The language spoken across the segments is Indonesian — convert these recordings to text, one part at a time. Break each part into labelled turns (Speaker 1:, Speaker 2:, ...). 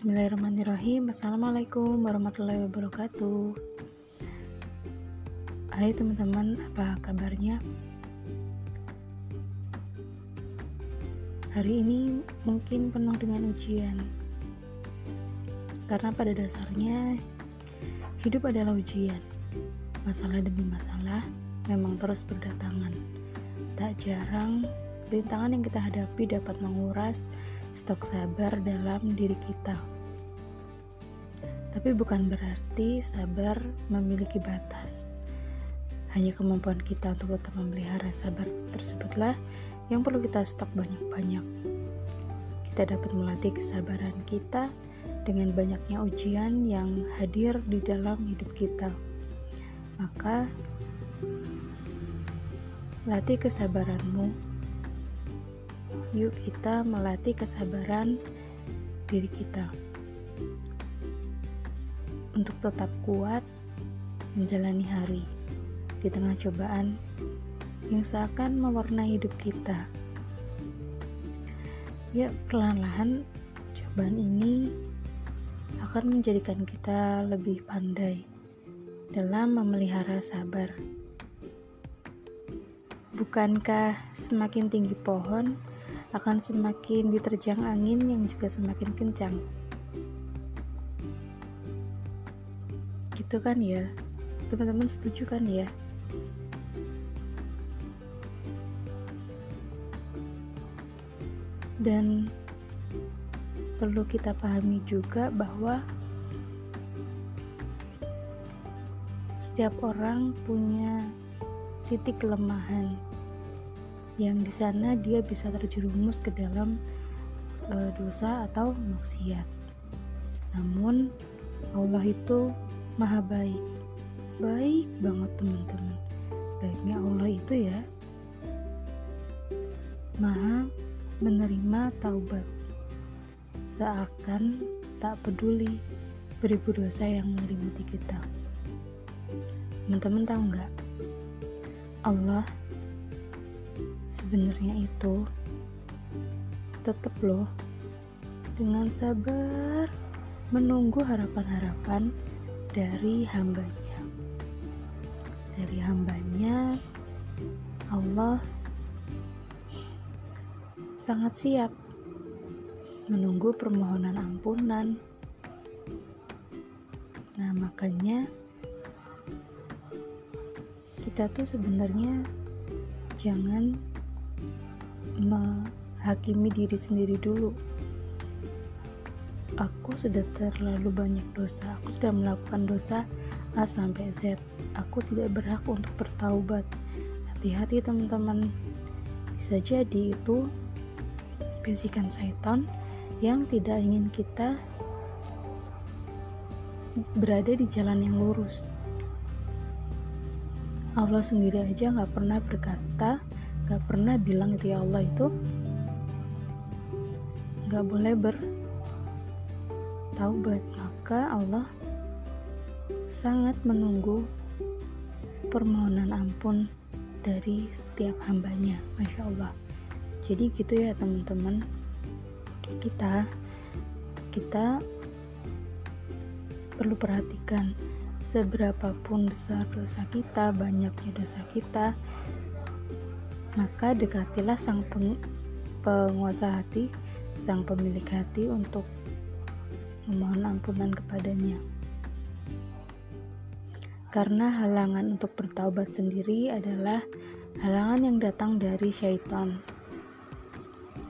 Speaker 1: Bismillahirrahmanirrahim. Assalamualaikum warahmatullahi wabarakatuh. Hai teman-teman, apa kabarnya? Hari ini mungkin penuh dengan ujian. Karena pada dasarnya Hidup adalah ujian. Masalah demi masalah Memang terus berdatangan. Tak jarang Rintangan yang kita hadapi dapat menguras stok sabar dalam diri kita. Tapi bukan berarti sabar memiliki batas. Hanya kemampuan kita untuk tetap memelihara sabar tersebutlah yang perlu kita stok banyak-banyak. Kita dapat melatih kesabaran kita dengan banyaknya ujian yang hadir di dalam hidup kita. Maka, latih kesabaranmu yuk kita melatih kesabaran diri kita untuk tetap kuat menjalani hari di tengah cobaan yang seakan mewarnai hidup kita. Ya, perlahan-lahan cobaan ini akan menjadikan kita lebih pandai dalam memelihara sabar. Bukankah semakin tinggi pohon, akan semakin diterjang angin yang juga semakin kencang. Gitu kan ya? Teman-teman setuju kan ya? Dan perlu kita pahami juga bahwa setiap orang punya titik kelemahan yang di sana dia bisa terjerumus ke dalam e, dosa atau maksiat. Namun Allah itu maha baik, baik banget teman-teman. Baiknya Allah itu ya, maha menerima taubat, seakan tak peduli beribu dosa yang menyelimuti kita. Teman-teman tahu nggak? Allah sebenarnya itu tetap loh dengan sabar menunggu harapan-harapan dari hambanya. Dari hambanya Allah sangat siap menunggu permohonan ampunan. Nah makanya kita tuh sebenarnya jangan menghakimi diri sendiri dulu. Aku sudah terlalu banyak dosa. Aku sudah melakukan dosa A sampai Z. Aku tidak berhak untuk bertaubat. Hati-hati teman-teman. Bisa jadi itu bisikan syaitan yang tidak ingin kita berada di jalan yang lurus. Allah sendiri aja nggak pernah berkata gak pernah bilang itu ya Allah itu. Gak boleh bertaubat maka Allah sangat menunggu permohonan ampun dari setiap hambanya. Masya Allah. Jadi gitu ya teman-teman. Kita kita perlu perhatikan seberapapun besar dosa kita banyaknya dosa kita maka dekatilah sang peng, penguasa hati, sang pemilik hati untuk memohon ampunan kepadanya. Karena halangan untuk bertaubat sendiri adalah halangan yang datang dari syaitan.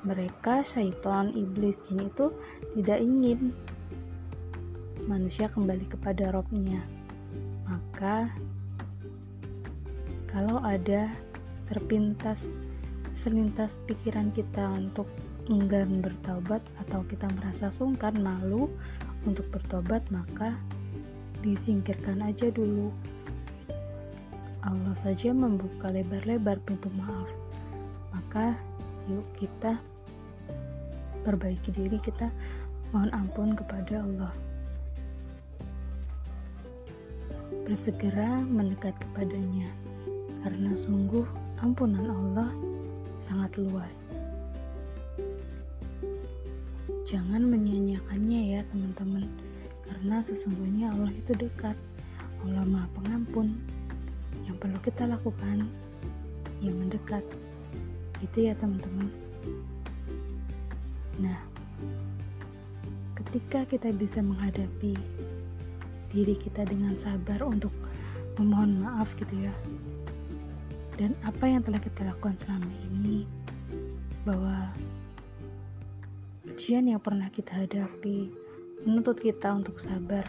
Speaker 1: Mereka, syaitan, iblis, jin itu tidak ingin manusia kembali kepada robnya. Maka, kalau ada terpintas selintas pikiran kita untuk enggan bertobat atau kita merasa sungkan malu untuk bertobat maka disingkirkan aja dulu. Allah saja membuka lebar-lebar pintu maaf. Maka yuk kita perbaiki diri kita. Mohon ampun kepada Allah. Bersegera mendekat kepadanya. Karena sungguh ampunan Allah sangat luas. jangan menyanyiakannya ya teman-teman karena sesungguhnya Allah itu dekat. Allah maha pengampun. Yang perlu kita lakukan yang mendekat. Itu ya teman-teman. Nah ketika kita bisa menghadapi diri kita dengan sabar untuk memohon maaf gitu ya dan apa yang telah kita lakukan selama ini bahwa ujian yang pernah kita hadapi menuntut kita untuk sabar.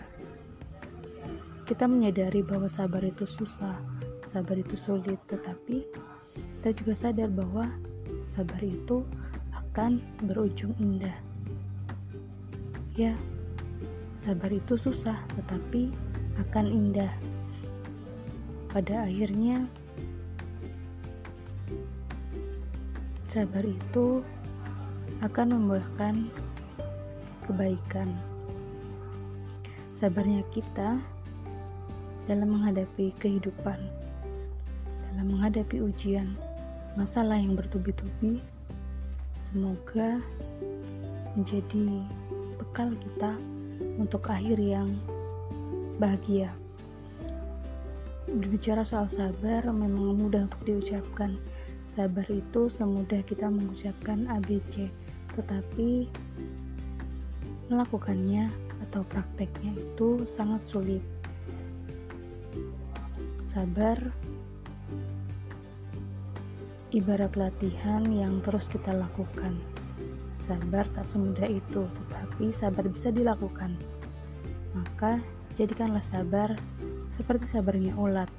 Speaker 1: Kita menyadari bahwa sabar itu susah, sabar itu sulit, tetapi kita juga sadar bahwa sabar itu akan berujung indah. Ya, sabar itu susah, tetapi akan indah. Pada akhirnya, sabar itu akan membuahkan kebaikan sabarnya kita dalam menghadapi kehidupan, dalam menghadapi ujian, masalah yang bertubi-tubi, semoga menjadi bekal kita untuk akhir yang bahagia. Berbicara soal sabar memang mudah untuk diucapkan. Sabar itu semudah kita mengucapkan ABC, tetapi melakukannya atau prakteknya itu sangat sulit. Sabar ibarat latihan yang terus kita lakukan. Sabar tak semudah itu, tetapi sabar bisa dilakukan. Maka, jadikanlah sabar seperti sabarnya ulat.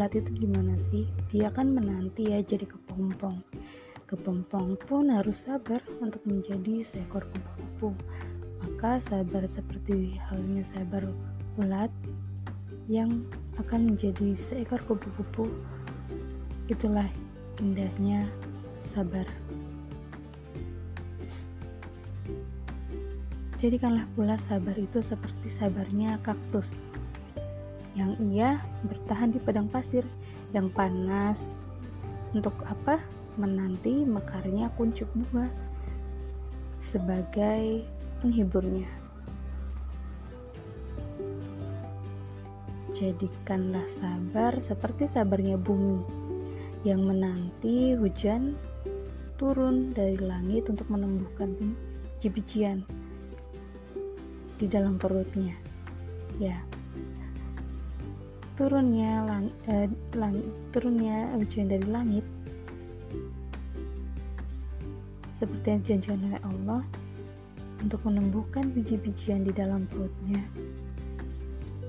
Speaker 1: Ulat itu gimana sih? Dia kan menanti ya jadi kepompong Kepompong pun harus sabar untuk menjadi seekor kupu-kupu. Maka sabar seperti halnya sabar ulat yang akan menjadi seekor kupu-kupu. Itulah indahnya sabar. Jadikanlah pula sabar itu seperti sabarnya kaktus yang ia bertahan di padang pasir yang panas. Untuk apa? menanti mekarnya kuncup bunga sebagai penghiburnya. Jadikanlah sabar seperti sabarnya bumi yang menanti hujan turun dari langit untuk menumbuhkan biji-bijian di dalam perutnya. Ya, turunnya lang, eh, lang, turunnya hujan dari langit seperti yang dijanjikan oleh Allah untuk menumbuhkan biji-bijian di dalam perutnya.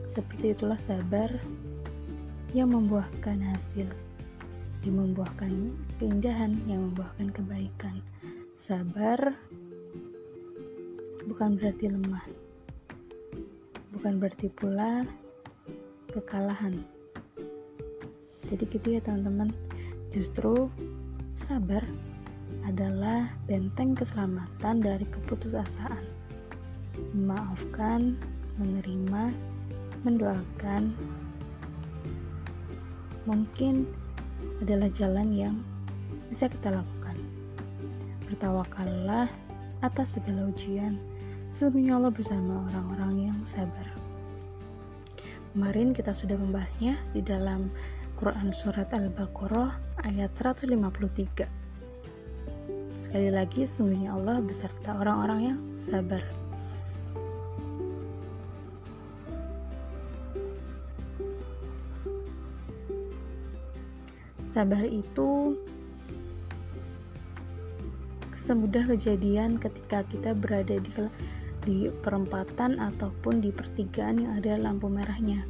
Speaker 1: Seperti itulah sabar yang membuahkan hasil, yang membuahkan keindahan, yang membuahkan kebaikan. Sabar bukan berarti lemah, bukan berarti pula kekalahan. Jadi gitu ya teman-teman, justru sabar adalah benteng keselamatan dari keputusasaan. Memaafkan, menerima, mendoakan, mungkin adalah jalan yang bisa kita lakukan. Bertawakallah atas segala ujian, sesungguhnya Allah bersama orang-orang yang sabar. Kemarin kita sudah membahasnya di dalam Quran Surat Al-Baqarah ayat 153 Sekali lagi, sungguhnya Allah beserta orang-orang yang sabar. Sabar itu semudah kejadian ketika kita berada di di perempatan ataupun di pertigaan yang ada lampu merahnya.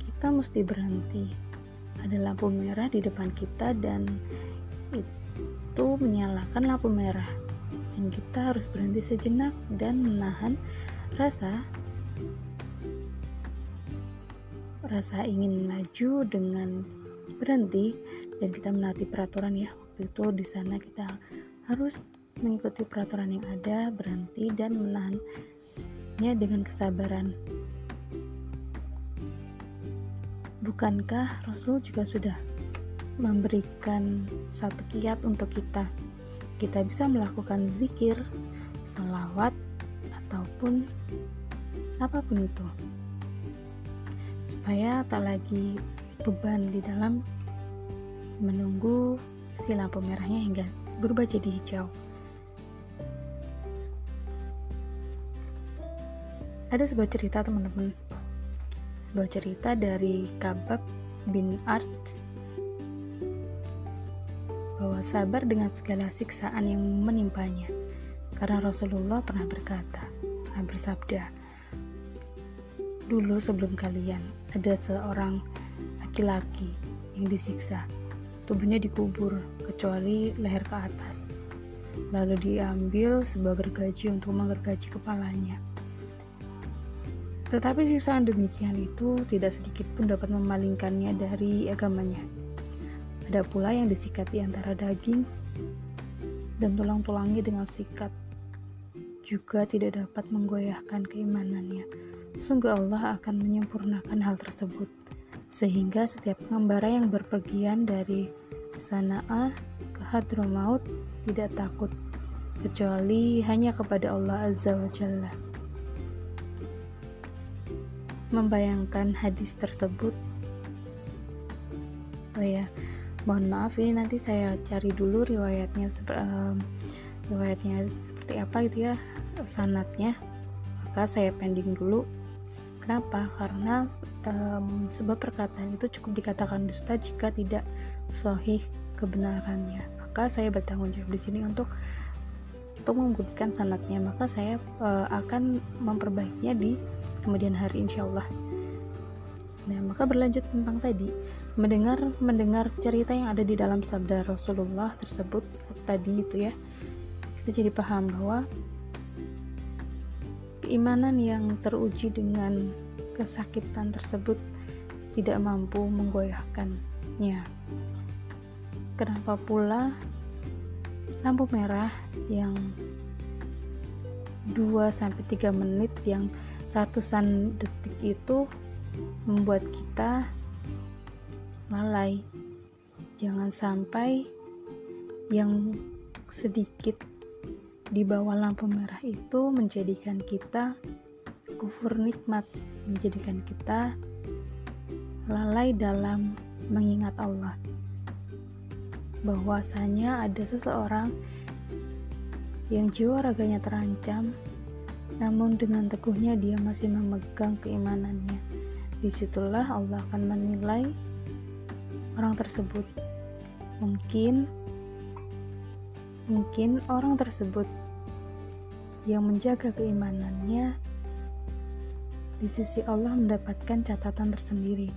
Speaker 1: Kita mesti berhenti. Ada lampu merah di depan kita dan itu menyalakan lampu merah dan kita harus berhenti sejenak dan menahan rasa rasa ingin laju dengan berhenti dan kita menaati peraturan ya waktu itu di sana kita harus mengikuti peraturan yang ada berhenti dan menahannya dengan kesabaran bukankah Rasul juga sudah memberikan satu kiat untuk kita. Kita bisa melakukan zikir, salawat, ataupun apa pun itu. Supaya tak lagi beban di dalam menunggu si lampu merahnya hingga berubah jadi hijau. Ada sebuah cerita teman-teman. Sebuah cerita dari Kabab bin Art bahwa sabar dengan segala siksaan yang menimpanya. Karena Rasulullah pernah berkata, pernah bersabda, dulu sebelum kalian ada seorang laki-laki yang disiksa, tubuhnya dikubur kecuali leher ke atas. Lalu diambil sebuah gergaji untuk menggergaji kepalanya. Tetapi siksaan demikian itu tidak sedikit pun dapat memalingkannya dari agamanya. Ada pula yang disikat di antara daging dan tulang-tulangnya dengan sikat juga tidak dapat menggoyahkan keimanannya. Sungguh Allah akan menyempurnakan hal tersebut, sehingga setiap pengembara yang berpergian dari Sana'ah ke Hadramaut tidak takut, kecuali hanya kepada Allah Azza wa Jalla. Membayangkan hadis tersebut, oh ya, mohon maaf ini nanti saya cari dulu riwayatnya um, riwayatnya seperti apa gitu ya sanatnya. Maka saya pending dulu. Kenapa? Karena um, sebab perkataan itu cukup dikatakan dusta jika tidak sohih kebenarannya. Maka saya bertanggung jawab di sini untuk untuk membuktikan sanatnya. Maka saya uh, akan memperbaikinya di kemudian hari insya Allah nah maka berlanjut tentang tadi mendengar mendengar cerita yang ada di dalam sabda Rasulullah tersebut tadi itu ya kita jadi paham bahwa keimanan yang teruji dengan kesakitan tersebut tidak mampu menggoyahkannya. Kenapa pula lampu merah yang 2 sampai 3 menit yang ratusan detik itu membuat kita lalai. Jangan sampai yang sedikit di bawah lampu merah itu menjadikan kita kufur nikmat, menjadikan kita lalai dalam mengingat Allah. Bahwasanya ada seseorang yang jiwa raganya terancam, namun dengan teguhnya dia masih memegang keimanannya. Di situlah Allah akan menilai orang tersebut. Mungkin Mungkin orang tersebut yang menjaga keimanannya di sisi Allah mendapatkan catatan tersendiri.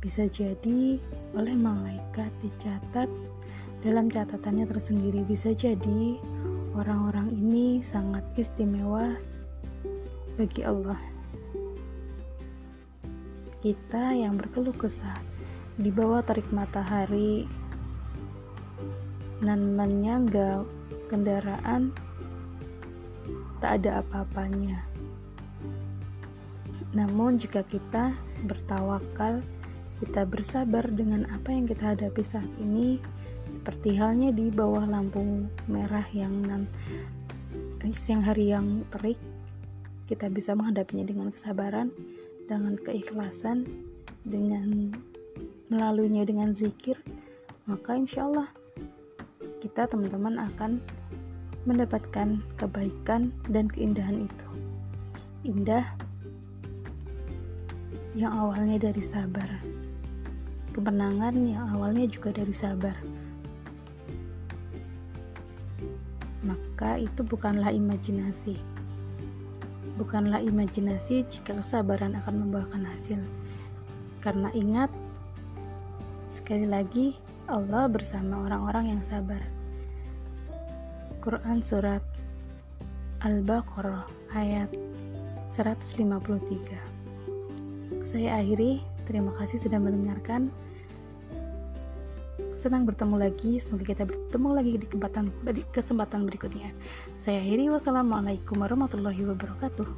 Speaker 1: Bisa jadi oleh malaikat dicatat dalam catatannya tersendiri. Bisa jadi orang-orang ini sangat istimewa bagi Allah. Kita yang berkeluh kesah di bawah terik matahari dan menyangga kendaraan tak ada apa-apanya. Namun jika kita bertawakal, kita bersabar dengan apa yang kita hadapi saat ini, seperti halnya di bawah lampu merah yang eh, siang hari yang terik, kita bisa menghadapinya dengan kesabaran, dengan keikhlasan, dengan melaluinya dengan zikir, maka insya Allah kita teman-teman akan mendapatkan kebaikan dan keindahan itu. Indah yang awalnya dari sabar. Kemenangan yang awalnya juga dari sabar. Maka itu bukanlah imajinasi. Bukanlah imajinasi jika kesabaran akan membawakan hasil. Karena ingat, sekali lagi, Allah bersama orang-orang yang sabar. Quran Surat Al-Baqarah ayat 153 Saya akhiri, terima kasih sudah mendengarkan. Senang bertemu lagi, semoga kita bertemu lagi di kesempatan, kesempatan berikutnya. Saya akhiri, wassalamualaikum warahmatullahi wabarakatuh.